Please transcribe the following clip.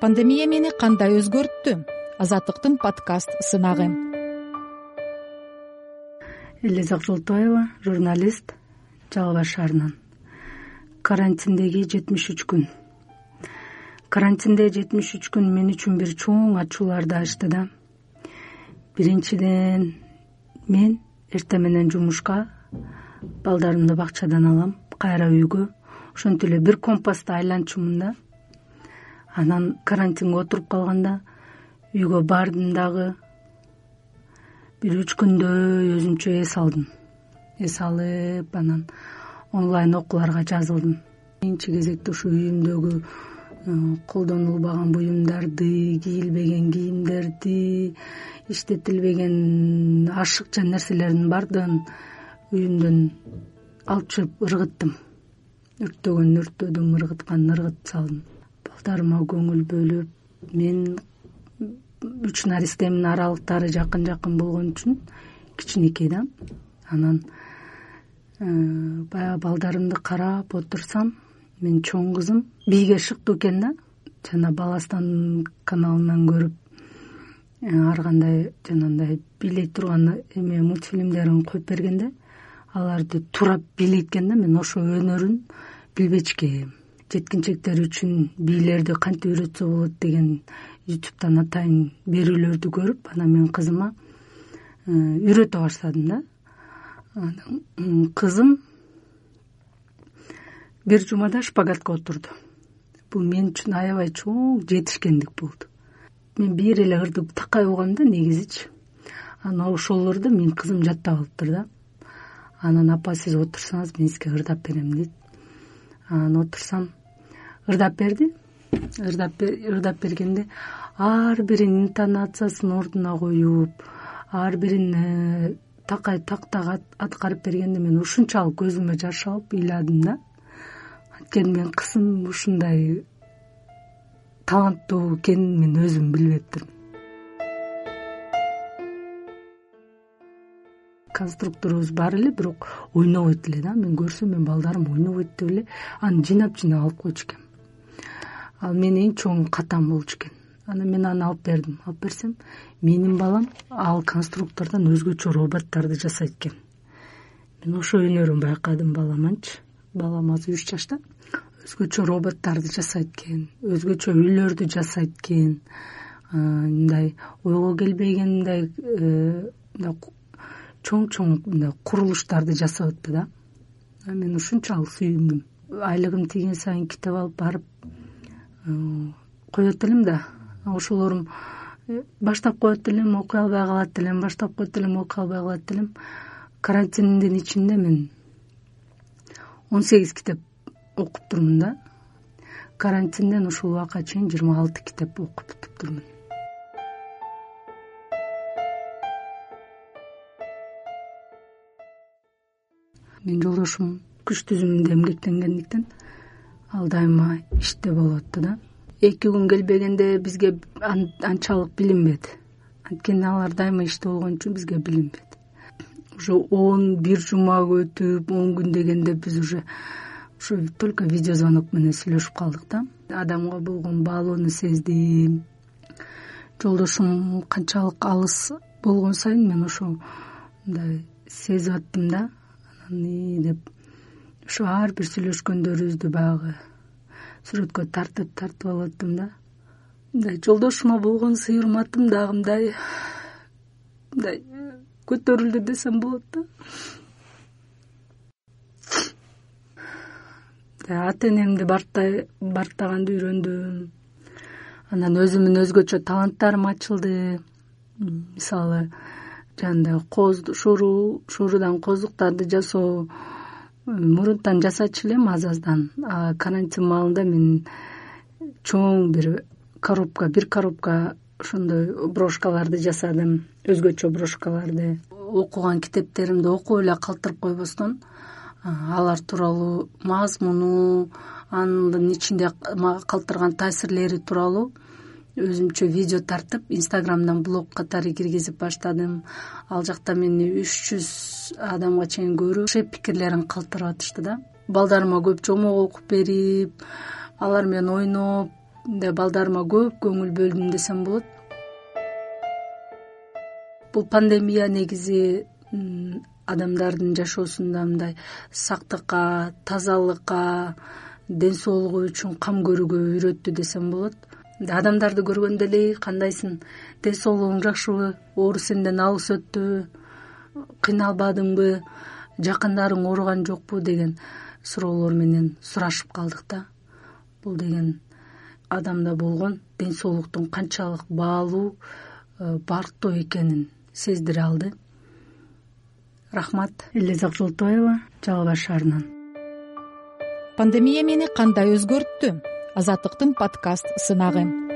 пандемия мени кандай өзгөрттү? Азаттыктын подкаст сынагы. Элизак жолтоева журналист жалал баш шаарынан карантиндеги жетимиш үч күн. Карантинде жетимиш үч күн мен үчүн бир чоң ачууларды ачты да. Биринчиден мен эртең менен жумушка балдарымды бакчадан алам кайра үйгө. Ошентип эле бир компасты айланчумун да анан карантинге отуруп калганда үйгө бардым дагы. Бир үч күндөй өзүмчө эс алдым. Эс алып анан онлайн окууларга жазылдым. Биринчи кезекте ушу үйүмдөгү э, колдонулбаган буюмдарды кийилбеген кийимдерди иштетилбеген ашыкча нерселердин баардыгын үйүмдөн алып чыгып ыргыттым. Өрттөгөн өрттөдүм ыргытканын ыргытып салдым балдарыма көңүл бөлүп мен үч наристемдин аралыктары жакын жакын болгон үчүн кичинекей да анан э, баягы балдарымды карап отурсам менин чоң кызым бийге шыктуу экен да жана баластан каналынан көрүп э, ар кандай жанагындай бийлей турган эме мультфильмдерин коюп бергенде аларды турап бийлейт экен да мен ошол өнөрүн билбечкемин жеткинчектер үчүн бийлерди кантип үйрөтсө болот деген ютубтан атайын берүүлөрдү көрүп анан мен кызыма э, үйрөтө баштадым да. Кызым бир жумада шпагатка отурду. Бул мен үчүн аябай чоң жетишкендик болду. Мен бир эле ырды такай угам да негизичи. Анан ошолорду менин кызым жаттап алыптыр да. Анан апа сиз отурсаңыз мен сизге ырдап берем дейт. Анан отурсам ырдап берди. Ырдап бергенде ар бирин интонациясын ордуна коюп ар бирин э, такай так аткарып бергенде мен ушунчалык көзүмө жаш алып ыйладым да. Анткени менин кызым ушундай таланттуу экенин мен өзүм билбептирмин конструкторубуз бар эле бирок ойнобойт эле да. Мен көрсөм менин балдарым ойнобойт деп эле. Аны жыйнап жыйнап алып койчу экем ал менин эң чоң катам болчу экен. Анан мен аны алып бердим. Алып берсем менин балам ал конструктордон өзгөчө роботторду жасайт экен. Мен ошол өнөрүн байкадым баламанчы балам азыр үч жашта өзгөчө роботторду жасайт экен өзгөчө үйлөрдү жасайт экен. Мындай ойго келбеген мындай э, мындай чоң чоң мындай курулуштарды жасап атпы да. Мен ушунчалык сүйүндүм. Айлыгым тийген сайын китеп алып барып Э, коет элем да. Ошолорум э, баштап коет элем окуй албай калат элем баштап коет элем окуй албай калат элем карантиндин ичинде мен он сегиз китеп окуптурмун да. Карантинден ушул убакка чейин жыйырма алты китеп окуп бүтүптүрмүн менин жолдошум күч түзүмүндө эмгектенгендиктен ал дайыма иште болуп атту да. Эки күн келбегенде бизге анчалык билинбеди анткени алар дайыма иште болгон үчүн бизге билинбеди уже он бир жума өтүп он күн дегенде биз уже ушу только видео звонок менен сүйлөшүп калдык да. Адамга болгон баалоону сездим. Жолдошум канчалык алыс болгон сайын мен ошо мындай сезип аттым да. Анан деп ушу ар бир сүйлөшкөндөрүбүздү баягы сүрөткө тартып тартып алып аттым да. Мындай жолдошума болгон сый урматым дагы мындай мындай көтөрүлдү десем болот да. Ата энемди бартаганды үйрөндүм. Анан өзүмдүн өзгөчө таланттарым ачылды. Мисалы жанагындай кооз шуурудан кооздуктарды жасоо мурунтан жасачу элем аз аздан. Карантин маалында мен чоң бир коробка бир коробка ошондой брошкаларды жасадым өзгөчө брошкаларды. Окуган китептеримди окуп эле калтырып койбостон. Алар тууралуу мазмуну анын ичинде калтырган таасирлери тууралуу өзүмчө видео тартып инстаграмдан блог катары киргизип баштадым. Ал жакта мени үч жүз адамга чейин көрүп пикирлерин калтырып атышты да. Балдарыма көп жомок окуп берип алар менен ойноп балдарыма көп көңүл бөлдүм десем болот. Бул пандемия негизи адамдардын жашоосунда мындай сактыкка тазалыкка ден соолугу үчүн кам көрүүгө үйрөттү десем болот адамдарды көргөндө эле кандайсың? Ден соолугуң жакшыбы оору сенден алыс өттүбү кыйналбадыңбы жакындарың ооруган жокпу деген суроолор менен сурашып калдык да. Бул деген адамда болгон ден соолуктун канчалык баалуу э, бардыктуу экенин сездире алды. Рахмат элизак жолтоева жалал баш шаарынан пандемия мени кандай өзгөрттү азаттыктын подкаст сынагы